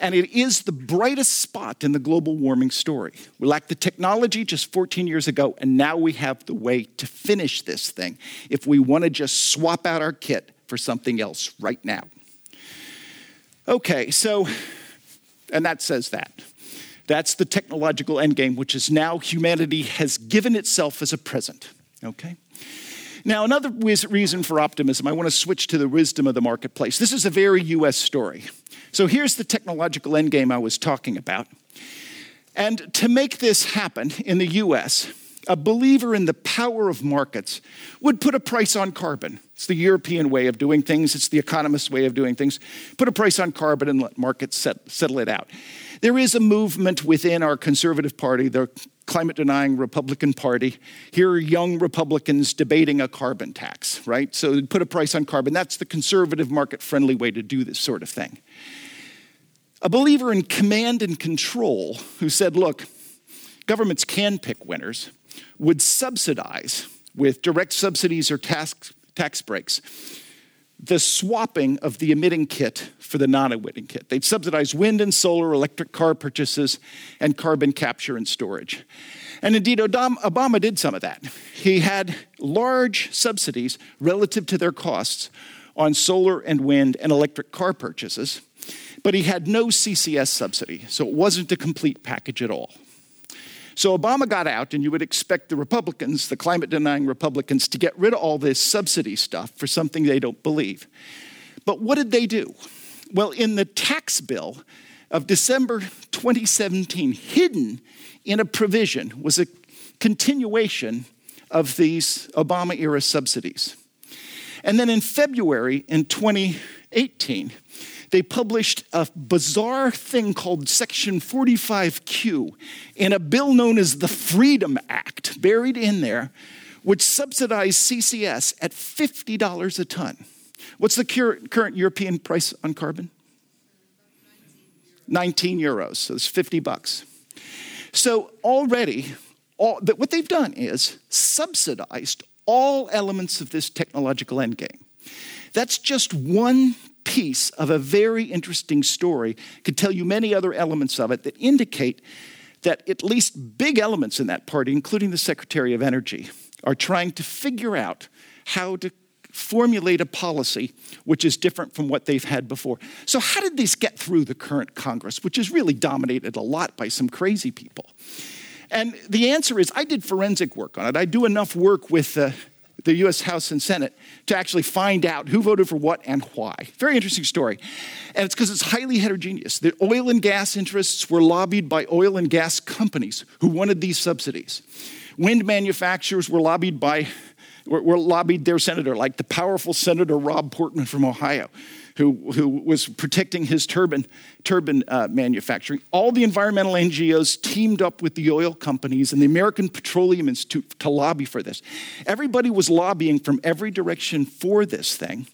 and it is the brightest spot in the global warming story. We lacked the technology just 14 years ago, and now we have the way to finish this thing if we want to just swap out our kit for something else right now. Okay, so, and that says that. That's the technological endgame, which is now humanity has given itself as a present. Okay? Now, another reason for optimism, I want to switch to the wisdom of the marketplace. This is a very US story. So here's the technological endgame I was talking about. And to make this happen in the US, a believer in the power of markets would put a price on carbon. It's the European way of doing things, it's the economist's way of doing things. Put a price on carbon and let markets set, settle it out. There is a movement within our conservative party, the climate denying Republican Party. Here are young Republicans debating a carbon tax, right? So put a price on carbon. That's the conservative, market friendly way to do this sort of thing. A believer in command and control who said, look, governments can pick winners, would subsidize with direct subsidies or tax, tax breaks the swapping of the emitting kit for the non emitting kit. They'd subsidize wind and solar, electric car purchases, and carbon capture and storage. And indeed, Obama did some of that. He had large subsidies relative to their costs on solar and wind and electric car purchases, but he had no CCS subsidy, so it wasn't a complete package at all. So Obama got out, and you would expect the Republicans, the climate denying Republicans, to get rid of all this subsidy stuff for something they don't believe. But what did they do? Well, in the tax bill of December 2017, hidden in a provision was a continuation of these Obama era subsidies. And then in February in 2018, they published a bizarre thing called Section 45Q in a bill known as the Freedom Act, buried in there, which subsidized CCS at $50 a ton. What's the current European price on carbon? 19 euros, so it's 50 bucks. So already, all, what they've done is subsidized all elements of this technological endgame. That's just one piece of a very interesting story. Could tell you many other elements of it that indicate that at least big elements in that party, including the Secretary of Energy, are trying to figure out how to formulate a policy which is different from what they've had before. So, how did this get through the current Congress, which is really dominated a lot by some crazy people? And the answer is I did forensic work on it. I do enough work with uh, the US House and Senate to actually find out who voted for what and why. Very interesting story. And it's because it's highly heterogeneous. The oil and gas interests were lobbied by oil and gas companies who wanted these subsidies. Wind manufacturers were lobbied by were, were lobbied their senator, like the powerful Senator Rob Portman from Ohio, who, who was protecting his turbine, turbine uh, manufacturing. All the environmental NGOs teamed up with the oil companies and the American Petroleum Institute to lobby for this. Everybody was lobbying from every direction for this thing.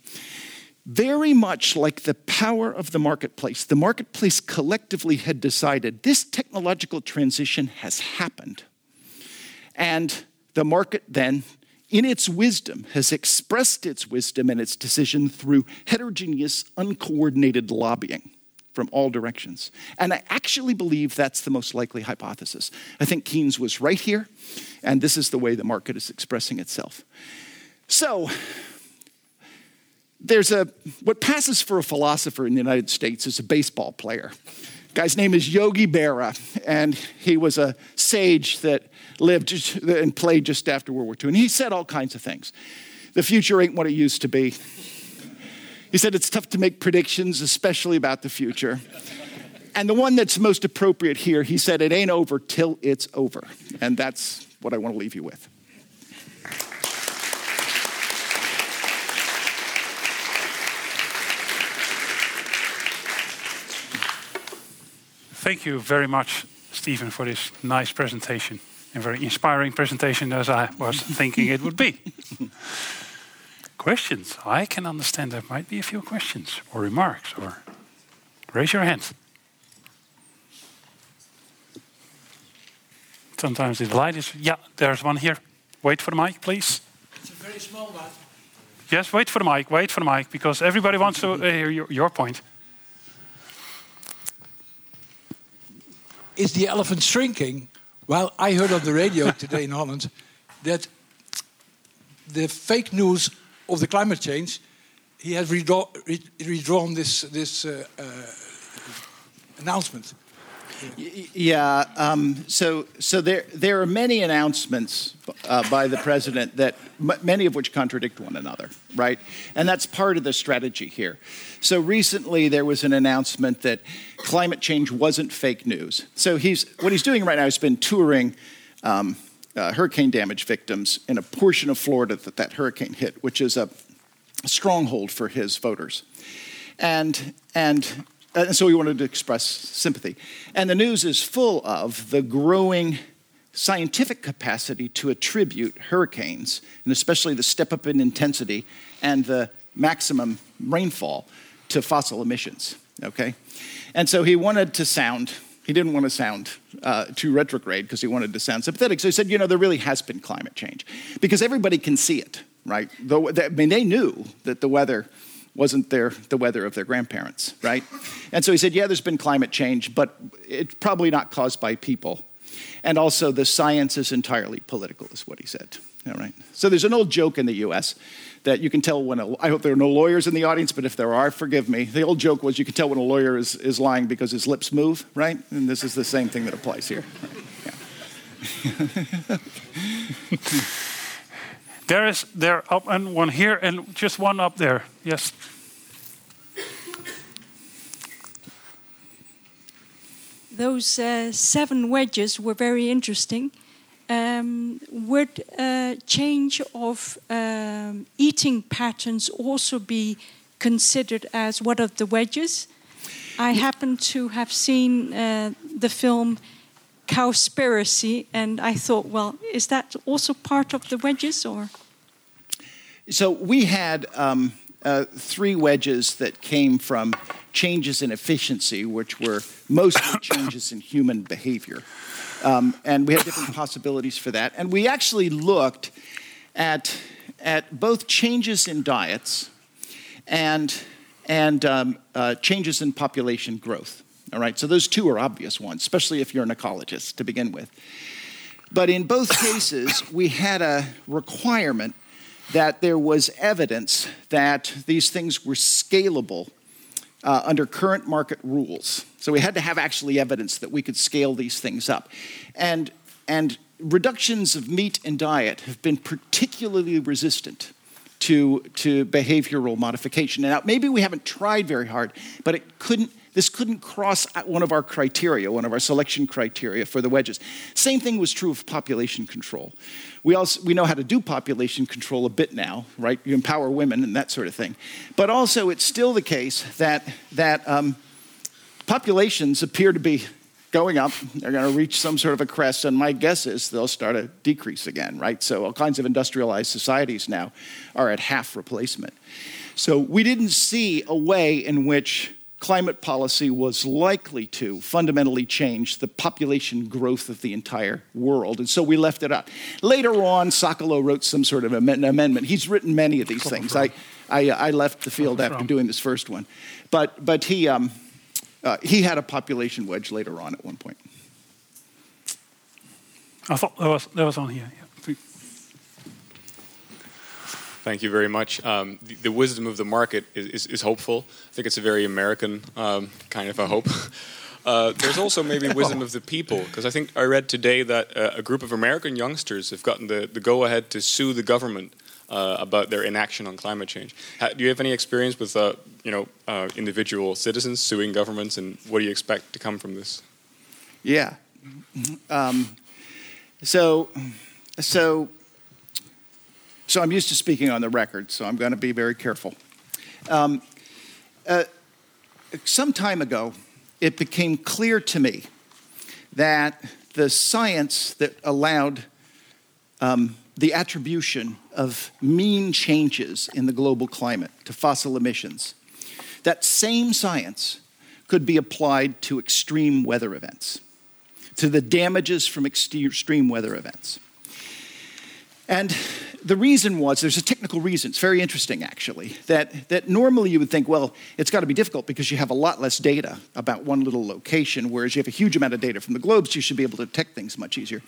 Very much like the power of the marketplace, the marketplace collectively had decided this technological transition has happened. And the market then in its wisdom, has expressed its wisdom and its decision through heterogeneous, uncoordinated lobbying from all directions. And I actually believe that's the most likely hypothesis. I think Keynes was right here, and this is the way the market is expressing itself. So, there's a what passes for a philosopher in the United States is a baseball player. Guy's name is Yogi Berra, and he was a sage that lived <laughs> and played just after World War II. And he said all kinds of things. The future ain't what it used to be. He said it's tough to make predictions, especially about the future. And the one that's most appropriate here, he said, it ain't over till it's over. And that's what I want to leave you with. Thank you very much, Stephen, for this nice presentation a very inspiring presentation as I was <laughs> thinking it would be. questions? I can understand there might be a few questions or remarks or raise your hand. Sometimes the light is, yeah, there's one here. Wait for the mic, please. It's a very small one. Yes, wait for the mic, wait for the mic, because everybody wants to uh, hear your, your point. Is the elephant shrinking well, I heard on the radio today in Holland that the fake news of the climate change, he has redraw, redrawn this, this uh, uh, announcement. Yeah, um, so so there there are many announcements uh, by the president that many of which contradict one another, right? And that's part of the strategy here. So recently there was an announcement that climate change wasn't fake news. So he's what he's doing right now is been touring. Um, uh, hurricane damage victims in a portion of Florida that that hurricane hit, which is a stronghold for his voters. And, and and so we wanted to express sympathy. And the news is full of the growing scientific capacity to attribute hurricanes, and especially the step up in intensity and the maximum rainfall, to fossil emissions. Okay? And so he wanted to sound, he didn't want to sound uh, too retrograde because he wanted to sound sympathetic. So he said, you know, there really has been climate change because everybody can see it, right? Though, I mean, they knew that the weather wasn't their, the weather of their grandparents, right? <laughs> And so he said, yeah, there's been climate change, but it's probably not caused by people. And also, the science is entirely political, is what he said. All right. So there's an old joke in the U.S. that you can tell when a, I hope there are no lawyers in the audience, but if there are, forgive me. The old joke was you can tell when a lawyer is, is lying because his lips move, right? And this is the same thing that applies here. Right? <laughs> Yeah. <laughs> There is there up and one here and just one up there. Yes. Those uh, seven wedges were very interesting. um, would a change of um, eating patterns also be considered as one of the wedges? I happen to have seen uh, the film Cowspiracy, and I thought, well, is that also part of the wedges, or? So we had um, uh, three wedges that came from changes in efficiency, which were mostly <coughs> changes in human behavior. Um, and we had different possibilities for that. And we actually looked at, at both changes in diets and, and um, uh, changes in population growth. All right, so those two are obvious ones, especially if you're an ecologist to begin with. But in both cases, we had a requirement that there was evidence that these things were scalable uh, under current market rules. So we had to have actually evidence that we could scale these things up. And, and reductions of meat and diet have been particularly resistant to, to behavioral modification. Now, maybe we haven't tried very hard, but it couldn't this couldn't cross one of our criteria, one of our selection criteria for the wedges. Same thing was true of population control. We, also, we know how to do population control a bit now, right? You empower women and that sort of thing. But also, it's still the case that, that um, populations appear to be going up. They're going to reach some sort of a crest, and my guess is they'll start to decrease again, right? So, all kinds of industrialized societies now are at half replacement. So, we didn't see a way in which climate policy was likely to fundamentally change the population growth of the entire world. And so we left it out. Later on, Socolow wrote some sort of an amendment. He's written many of these things. I, I, I, left the field after doing this first one. But, but he, um, uh, he had a population wedge later on at one point. I thought that was, that was on here. Yeah. Thank you very much. Um, the, the, wisdom of the market is, is, is, hopeful. I think it's a very American um, kind of a hope. <laughs> Uh, there's also maybe <laughs> wisdom of the people, because I think I read today that uh, a group of American youngsters have gotten the, the go ahead to sue the government uh, about their inaction on climate change. do you have any experience with uh, you know, uh, individual citizens suing governments, and what do you expect to come from this? Yeah. Um, so, so so I'm used to speaking on the record, so I'm going to be very careful. Um, uh, some time ago, it became clear to me that the science that allowed um, the attribution of mean changes in the global climate to fossil emissions, that same science could be applied to extreme weather events, to the damages from extreme weather events. And the reason was there's a technical reason. It's very interesting, actually, that, that normally you would think, well, it's got to be difficult because you have a lot less data about one little location, whereas you have a huge amount of data from the globes, you should be able to detect things much easier.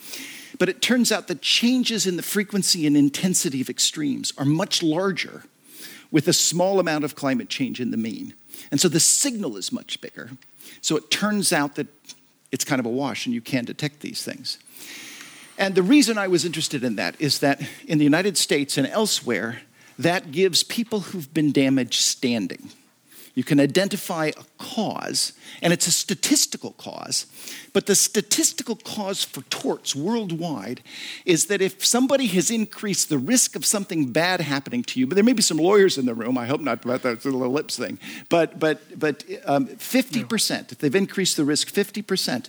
But it turns out that changes in the frequency and intensity of extremes are much larger with a small amount of climate change in the mean. And so the signal is much bigger. So it turns out that it's kind of a wash and you can detect these things. And the reason I was interested in that is that in the United States and elsewhere, that gives people who've been damaged standing. You can identify a cause, and it's a statistical cause. But the statistical cause for torts worldwide is that if somebody has increased the risk of something bad happening to you, but there may be some lawyers in the room, I hope not about that little lips thing, but, but, but um, 50%, if they've increased the risk 50%,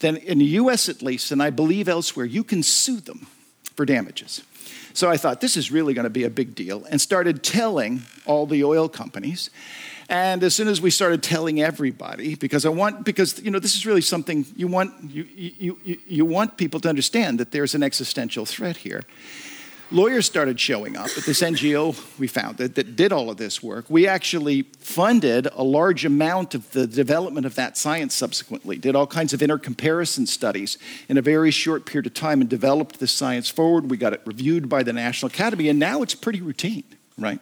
then in the US at least, and I believe elsewhere, you can sue them for damages. So I thought this is really going to be a big deal and started telling all the oil companies. And as soon as we started telling everybody, because I want, because you know, this is really something you want, you, you, you, you want people to understand that there's an existential threat here lawyers started showing up at this NGO we founded that did all of this work. We actually funded a large amount of the development of that science subsequently, did all kinds of intercomparison studies in a very short period of time and developed this science forward. We got it reviewed by the National Academy, and now it's pretty routine, right?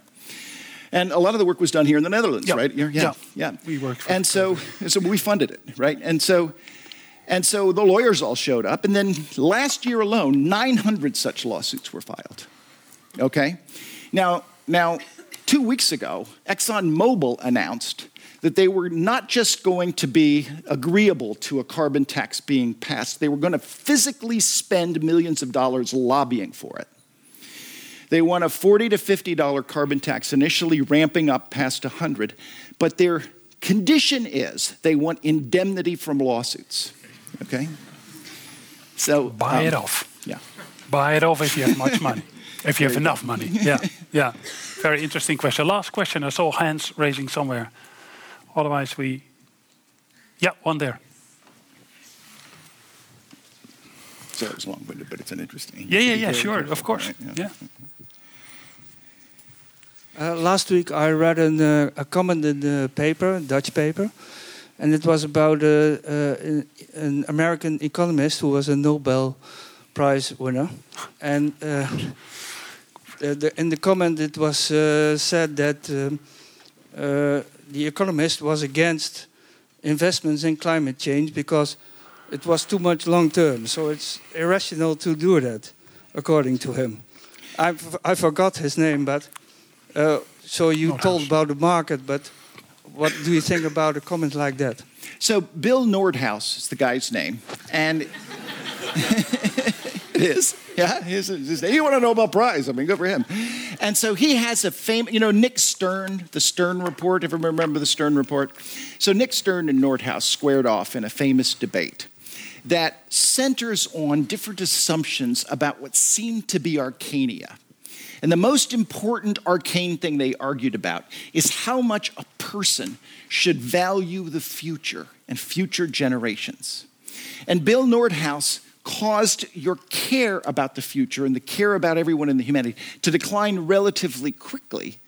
And a lot of the work was done here in the Netherlands, yeah. right? Yeah, yeah, yeah. We worked. and so, so we funded it, right? And so, and so the lawyers all showed up, and then last year alone, 900 such lawsuits were filed. Okay? Now, now two weeks ago, ExxonMobil announced that they were not just going to be agreeable to a carbon tax being passed, they were going to physically spend millions of dollars lobbying for it. They want a 40 to $50 carbon tax, initially ramping up past 100, but their condition is they want indemnity from lawsuits. Okay? So buy um, it off. Yeah. Buy it off if you have much money. <laughs> If you have enough money. Yeah. <laughs> Yeah. Very interesting question. Last question. I saw hands raising somewhere. Otherwise, we. Yeah, one there. So it was long winded, but it's an interesting. Yeah, yeah, yeah, sure, of course. Right, yeah. Uh, last week I read an, uh, a comment in the paper, Dutch paper, and it was about uh, uh an American economist who was a Nobel Prize winner. And uh, the, in the comment it was uh, said that um, the economist was against investments in climate change because it was too much long term. So it's irrational to do that, according to him. I, I forgot his name, but uh, so you told about the market, but what do you think about a comment like that? So Bill Nordhaus is the guy's name, and <laughs> it is. Yeah, his, his, he won a Nobel Prize. I mean, good for him. And so he has a famous, you know, Nick Stern, the Stern Report. If you remember the Stern Report, so Nick Stern and Nordhaus squared off in a famous debate that centers on different assumptions about what seemed to be arcania. And the most important arcane thing they argued about is how much a person should value the future and future generations. And Bill Nordhaus caused your care about the future and the care about everyone in the humanity to decline relatively quickly.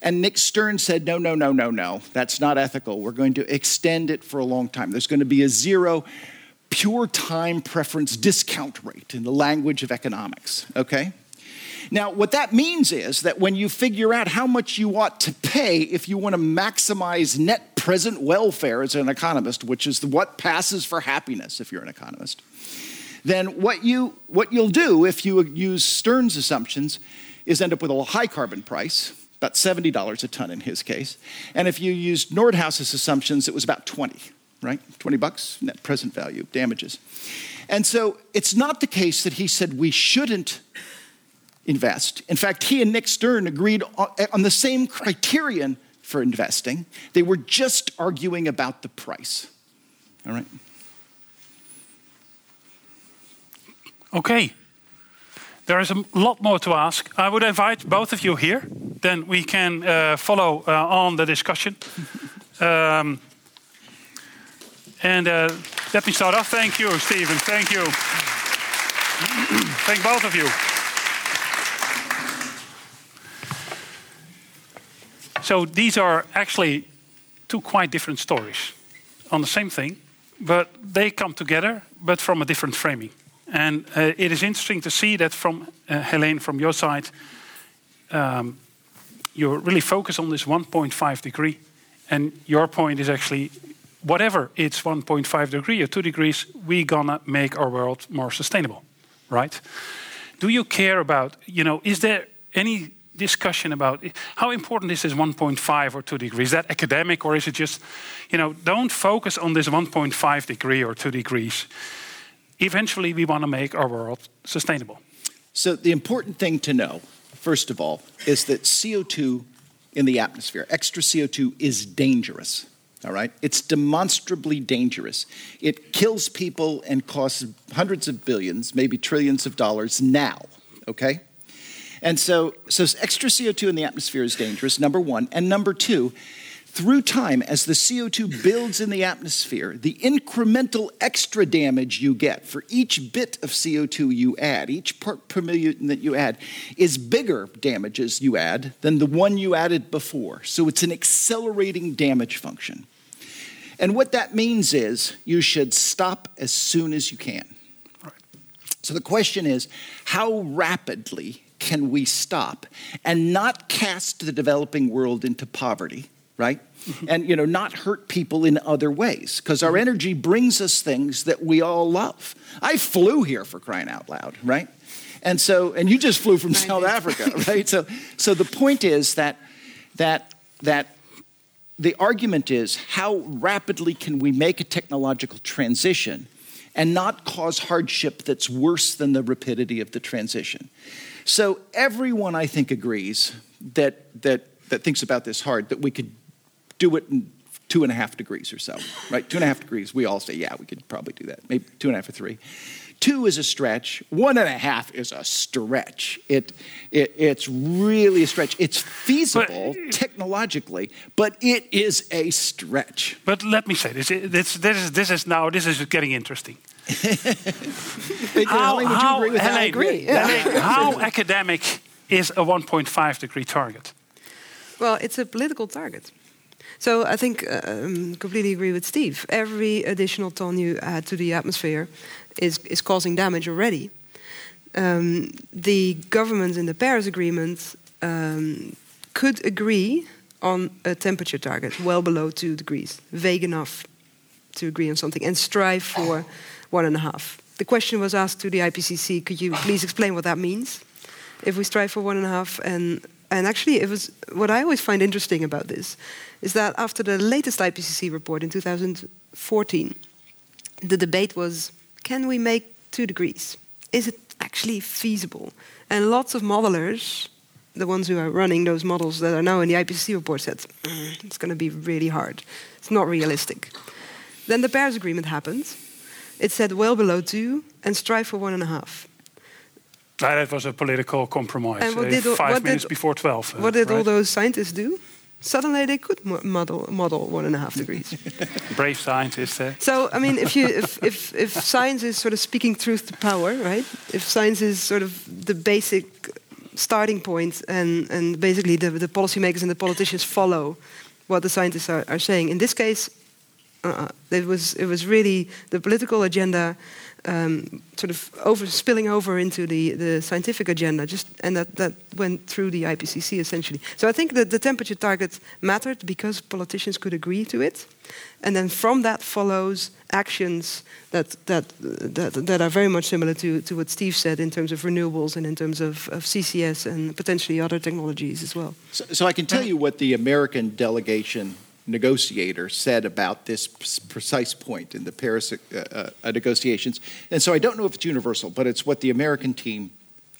And Nick Stern said, no, no, no, no, no, that's not ethical. We're going to extend it for a long time. There's going to be a zero pure time preference discount rate in the language of economics, okay? Now, what that means is that when you figure out how much you ought to pay if you want to maximize net present welfare as an economist, which is what passes for happiness if you're an economist, then what, you, what you'll do if you use Stern's assumptions is end up with a high carbon price, about $70 a ton in his case. And if you used Nordhaus's assumptions, it was about 20 right? 20 bucks net present value, damages. And so it's not the case that he said we shouldn't invest. In fact, he and Nick Stern agreed on the same criterion for investing. They were just arguing about the price. All right? Okay. There is a lot more to ask. I would invite both of you here. Then we can uh, follow uh, on the discussion. <laughs> Um, and uh, let me start off. Thank you, Stephen. Thank you. <clears throat> Thank both of you. So these are actually two quite different stories on the same thing, but they come together, but from a different framing. And uh, it is interesting to see that from uh, Heleen, from your side, um, you really focus on this 1.5 degree, and your point is actually whatever it's 1.5 degree or 2 degrees, we're gonna make our world more sustainable, right? Do you care about, you know, is there any discussion about how important is this 1.5 or 2 degrees? Is that academic or is it just, you know, don't focus on this 1.5 degree or 2 degrees. Eventually, we want to make our world sustainable. So, the important thing to know, first of all, is that CO2 in the atmosphere, extra CO2, is dangerous. All right? It's demonstrably dangerous. It kills people and costs hundreds of billions, maybe trillions of dollars now, okay? And so, so extra CO2 in the atmosphere is dangerous, number one. And number two, through time, as the CO2 builds in the atmosphere, the incremental extra damage you get for each bit of CO2 you add, each part per million that you add, is bigger damages you add than the one you added before. So it's an accelerating damage function. And what that means is you should stop as soon as you can. So the question is how rapidly can we stop and not cast the developing world into poverty? right? Mm-hmm. And you know, not hurt people in other ways because our mm-hmm. energy brings us things that we all love. I flew here for crying out loud, right? And so, and you just flew from South Africa, <laughs> right? So, so the point is that that that the argument is how rapidly can we make a technological transition and not cause hardship that's worse than the rapidity of the transition. So everyone, I think, agrees that, that, that thinks about this hard that we could do it in two and a half degrees or so, right? Two and a half degrees, we all say, yeah, we could probably do that. Maybe two and a half or three. Two is a stretch. One and a half is a stretch. It, it, it's really a stretch. It's feasible but, technologically, but it is a stretch. But let me say this: this, this, is, this is now this is getting interesting. How, how, Heleen, I agree. <laughs> Yeah. how academic is a 1.5 degree target? Well, it's a political target. So I think uh, um, completely agree with Steve. Every additional ton you add to the atmosphere is is causing damage already. Um, the governments in the Paris Agreement um, could agree on a temperature target well below two degrees, vague enough to agree on something, and strive for one and a half. The question was asked to the IPCC: Could you please explain what that means? If we strive for one and a half, and and actually, it was what I always find interesting about this is that after the latest IPCC report in 2014, the debate was can we make two degrees? Is it actually feasible? And lots of modelers, the ones who are running those models that are now in the IPCC report, said mm, it's going to be really hard. It's not realistic. Then the Paris Agreement happened. It said well below two and strive for one and a half. That was a political compromise. And what uh, did, five what minutes did, before 12. Uh, what did right? all those scientists do? suddenly they could model, model one and a half degrees. <laughs> Brave scientists. Eh? So I mean, if you if, if if science is sort of speaking truth to power, right? If science is sort of the basic starting point, and and basically the the policymakers and the politicians follow what the scientists are, are saying. In this case, uh, it was it was really the political agenda um, sort of over spilling over into the, the scientific agenda, just and that, that went through the IPCC essentially. So I think that the temperature target mattered because politicians could agree to it, and then from that follows actions that that that, that are very much similar to, to what Steve said in terms of renewables and in terms of, of CCS and potentially other technologies as well. So, so I can tell you what the American delegation negotiator said about this precise point in the Paris uh, uh, negotiations. And so I don't know if it's universal, but it's what the American team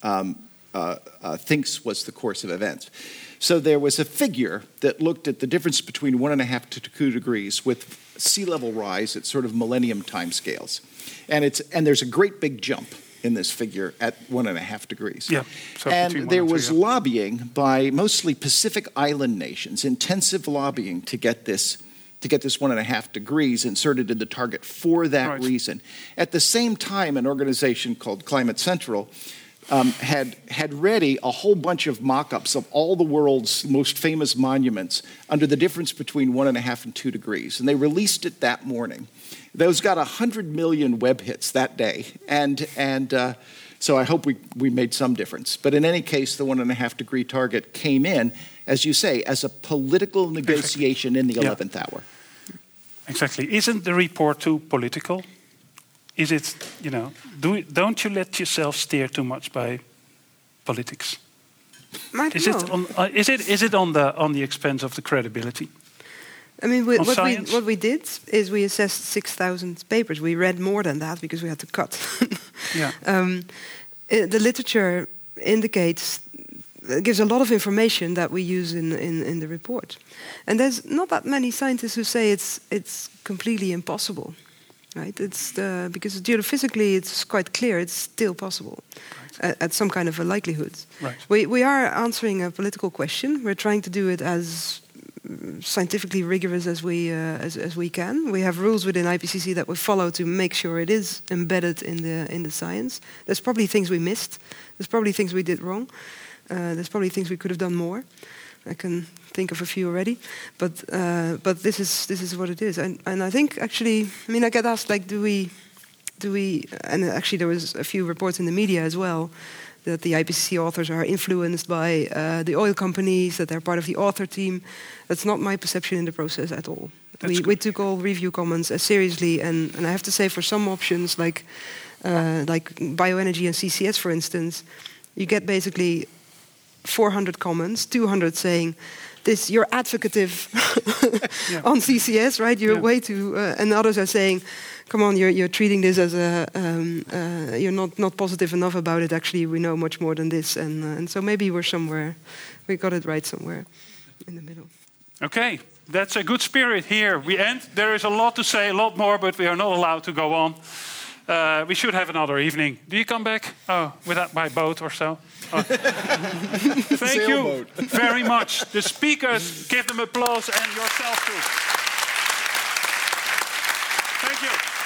um, uh, uh, thinks was the course of events. So there was a figure that looked at the difference between one and a half to two degrees with sea level rise at sort of millennium timescales. And, it's, and there's a great big jump in this figure at one and a half degrees. Yeah, so and there was yeah. lobbying by mostly Pacific Island nations, intensive lobbying to get this to get this one and a half degrees inserted in the target for that right. reason. At the same time, an organization called Climate Central um, had had ready a whole bunch of mock-ups of all the world's most famous monuments under the difference between one and a half and two degrees, and they released it that morning. Those got 100 million web hits that day. And, and uh, so I hope we, we made some difference. But in any case, the one and a half degree target came in, as you say, as a political negotiation in the 11th hour. Exactly. Isn't the report too political? Is it, you know, do, don't you let yourself steer too much by politics? Is it, on, uh, is it is it on the on the expense of the credibility? I mean, we, what, we, what we did is we assessed 6,000 papers. We read more than that because we had to cut. <laughs> yeah. Um, it, the literature indicates, gives a lot of information that we use in, in, in the report. And there's not that many scientists who say it's, it's completely impossible. Right? It's because geophysically it's quite clear it's still possible right. at, at, some kind of a likelihood. Right. We, we are answering a political question. We're trying to do it as scientifically rigorous as we uh, as, as we can. We have rules within IPCC that we follow to make sure it is embedded in the in the science. There's probably things we missed. There's probably things we did wrong. Uh, there's probably things we could have done more. I can think of a few already, but uh, but this is this is what it is. And and I think actually, I mean, I get asked like, do we do we? And actually, there was a few reports in the media as well that the IPCC authors are influenced by uh, the oil companies, that they're part of the author team. That's not my perception in the process at all. We, we, took all review comments as seriously, and, and I have to say, for some options like uh, like bioenergy and CCS, for instance, you get basically 400 comments, 200 saying this you're advocative <laughs> on CCS, right? You're Yeah. way too, uh, and others are saying, come on, you're you're treating this as a um, uh, you're not not positive enough about it. Actually, we know much more than this, and uh, and so maybe we're somewhere, we got it right somewhere in the middle. Okay, that's a good spirit here. We end. There is a lot to say, a lot more, but we are not allowed to go on. Uh, we should have another evening. Do you come back? Oh, without by boat or so? Oh. <laughs> Thank you <laughs> very much. The speakers, give them applause and yourself too. Thank you.